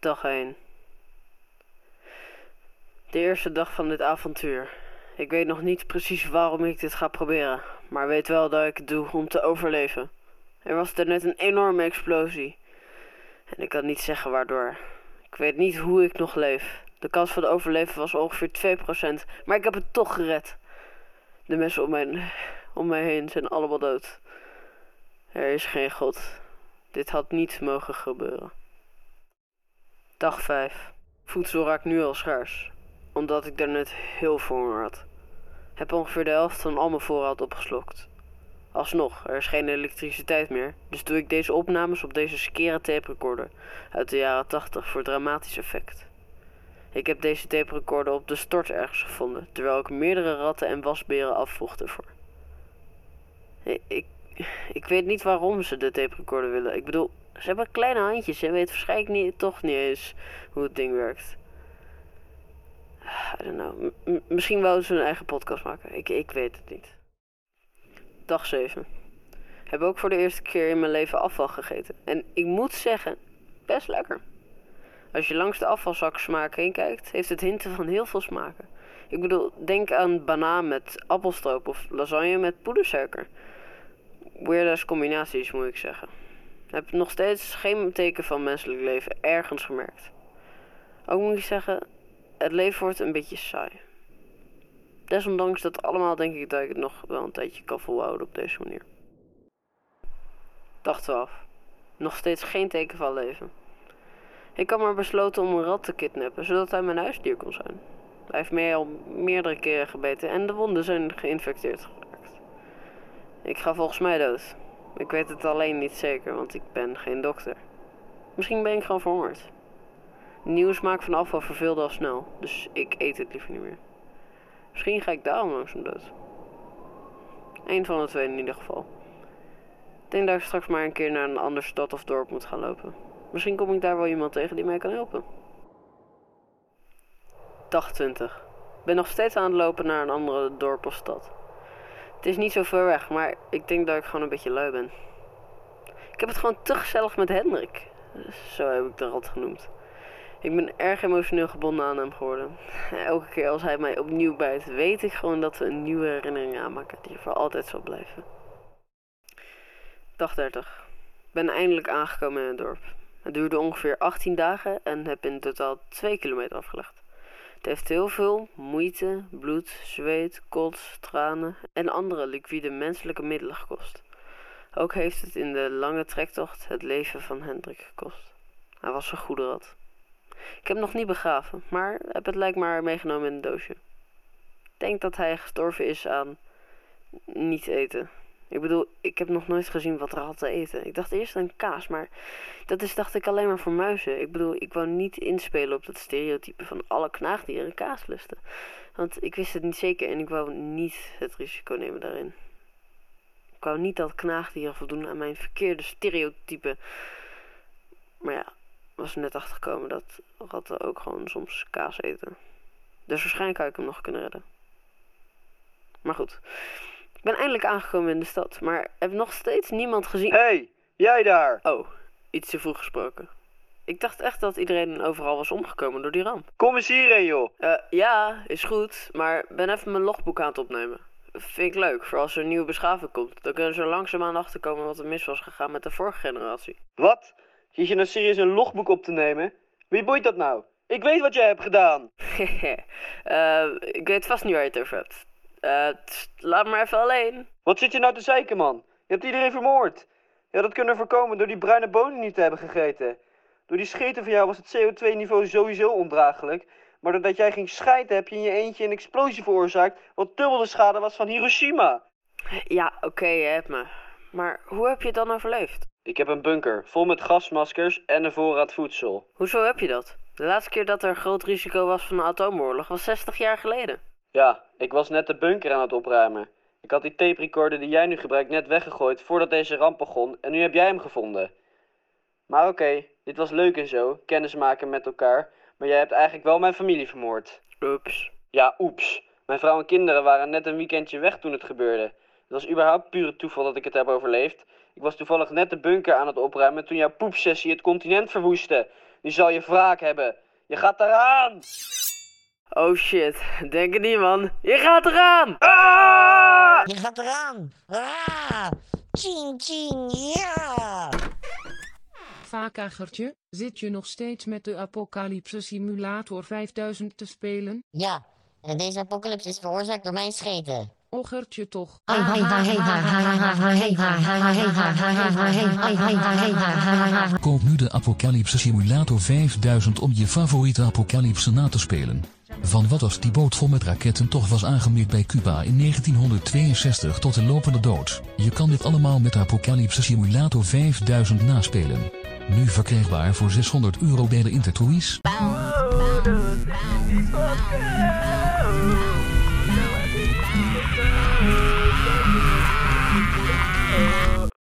Dag 1. De eerste dag van dit avontuur. Ik weet nog niet precies waarom ik dit ga proberen, maar weet wel dat ik het doe om te overleven. Er was net een enorme explosie. En ik kan niet zeggen waardoor. Ik weet niet hoe ik nog leef. De kans van overleven was ongeveer 2%, maar ik heb het toch gered. De mensen om mij, om mij heen zijn allemaal dood. Er is geen God. Dit had niet mogen gebeuren. Dag 5. Voedsel raakt nu al schaars, omdat ik daarnet heel veel honger had. Heb ongeveer de helft van al mijn voorraad opgeslokt. Alsnog, er is geen elektriciteit meer, dus doe ik deze opnames op deze skere tape recorder uit de jaren 80 voor dramatisch effect. Ik heb deze tape recorder op de stort ergens gevonden, terwijl ik meerdere ratten en wasberen afvocht ervoor. Ik, ik, ik weet niet waarom ze de tape recorder willen. Ik bedoel, ze hebben kleine handjes en weten waarschijnlijk niet, toch niet eens hoe het ding werkt. I don't know. Misschien wouden ze hun eigen podcast maken. Ik, ik weet het niet. Dag 7. Heb ook voor de eerste keer in mijn leven afval gegeten. En ik moet zeggen, best lekker. Als je langs de afvalzaksmaak heen kijkt, heeft het hinten van heel veel smaken. Ik bedoel, denk aan banaan met appelstroop of lasagne met poedersuiker. Weird combinaties, moet ik zeggen. Heb nog steeds geen teken van menselijk leven ergens gemerkt. Ook moet ik zeggen, het leven wordt een beetje saai. Desondanks dat allemaal denk ik dat ik het nog wel een tijdje kan volhouden op deze manier. Dag 12. Nog steeds geen teken van leven. Ik had maar besloten om een rat te kidnappen, zodat hij mijn huisdier kon zijn. Hij heeft mij al meerdere keren gebeten en de wonden zijn geïnfecteerd geraakt. Ik ga volgens mij dood. Ik weet het alleen niet zeker, want ik ben geen dokter. Misschien ben ik gewoon verhongerd. Nieuwe smaak van afval verveelde al snel, dus ik eet het liever niet meer. Misschien ga ik daarom langzaam dood. Eén van de twee in ieder geval. Ik denk dat ik straks maar een keer naar een ander stad of dorp moet gaan lopen. Misschien kom ik daar wel iemand tegen die mij kan helpen. Dag 20. Ik ben nog steeds aan het lopen naar een andere dorp of stad. Het is niet zo ver weg, maar ik denk dat ik gewoon een beetje lui ben. Ik heb het gewoon te gezellig met Hendrik. Zo heb ik het altijd genoemd. Ik ben erg emotioneel gebonden aan hem geworden. Elke keer als hij mij opnieuw bijt, weet ik gewoon dat we een nieuwe herinnering aanmaken die voor altijd zal blijven. Dag 30. Ik ben eindelijk aangekomen in het dorp. Het duurde ongeveer 18 dagen en heb in totaal 2 kilometer afgelegd. Het heeft heel veel moeite, bloed, zweet, kots, tranen en andere liquide menselijke middelen gekost. Ook heeft het in de lange trektocht het leven van Hendrik gekost. Hij was een goede rat. Ik heb hem nog niet begraven, maar heb het lijkt maar meegenomen in een doosje. Denk dat hij gestorven is aan niet eten. Ik bedoel, ik heb nog nooit gezien wat ratten eten. Ik dacht eerst aan kaas, maar dat is dacht ik alleen maar voor muizen. Ik bedoel, ik wou niet inspelen op dat stereotype van alle knaagdieren kaas lusten. Want ik wist het niet zeker en ik wou niet het risico nemen daarin. Ik wou niet dat knaagdieren voldoen aan mijn verkeerde stereotype. Maar ja, was net achtergekomen dat ratten ook gewoon soms kaas eten. Dus waarschijnlijk had ik hem nog kunnen redden. Maar goed. Ik ben eindelijk aangekomen in de stad, maar heb nog steeds niemand gezien. Hé, hey, jij daar! Oh, iets te vroeg gesproken. Ik dacht echt dat iedereen overal was omgekomen door die ramp. Kom eens hierheen, joh. Uh, ja, is goed, maar ben even mijn logboek aan het opnemen. Vind ik leuk, voor als er een nieuwe beschaving komt. Dan kunnen ze langzaamaan achterkomen wat er mis was gegaan met de vorige generatie. Wat? Zit je nou serieus een logboek op te nemen? Wie boeit dat nou? Ik weet wat jij hebt gedaan. uh, ik weet vast niet waar je het over hebt. Uh, laat me maar even alleen. Wat zit je nou te zeiken, man? Je hebt iedereen vermoord. Ja, dat kunnen voorkomen door die bruine bonen niet te hebben gegeten. Door die scheten van jou was het CO2-niveau sowieso ondraaglijk. Maar doordat jij ging schijten heb je in je eentje een explosie veroorzaakt... wat dubbel de schade was van Hiroshima. Ja, oké, okay, je hebt me. Maar hoe heb je het dan overleefd? Ik heb een bunker, vol met gasmaskers en een voorraad voedsel. Hoezo heb je dat? De laatste keer dat er een groot risico was van een atoomoorlog was 60 jaar geleden. Ja, ik was net de bunker aan het opruimen. Ik had die tape recorder die jij nu gebruikt net weggegooid voordat deze ramp begon en nu heb jij hem gevonden. Maar oké, dit was leuk en zo, kennismaken met elkaar, maar jij hebt eigenlijk wel mijn familie vermoord. Oeps. Ja, oeps. Mijn vrouw en kinderen waren net een weekendje weg toen het gebeurde. Het was überhaupt pure toeval dat ik het heb overleefd. Ik was toevallig net de bunker aan het opruimen toen jouw poepsessie het continent verwoestte. Nu zal je wraak hebben. Je gaat eraan! Oh shit, denk het niet man. Je gaat eraan! Ah! Je gaat eraan. Ah! Tjing, ja! Vakagertje, zit je nog steeds met de Apocalypse Simulator 5000 te spelen? Ja, en deze apocalypse is veroorzaakt door mijn scheten. Oggertje toch. Koop nu de Apocalypse Simulator 5000 om je favoriete apocalypse na te spelen. Van wat als die boot vol met raketten toch was aangemeerd bij Cuba in 1962 tot de lopende dood. Je kan dit allemaal met Apocalypse Simulator 5000 naspelen. Nu verkrijgbaar voor 600 euro bij de Intertoys.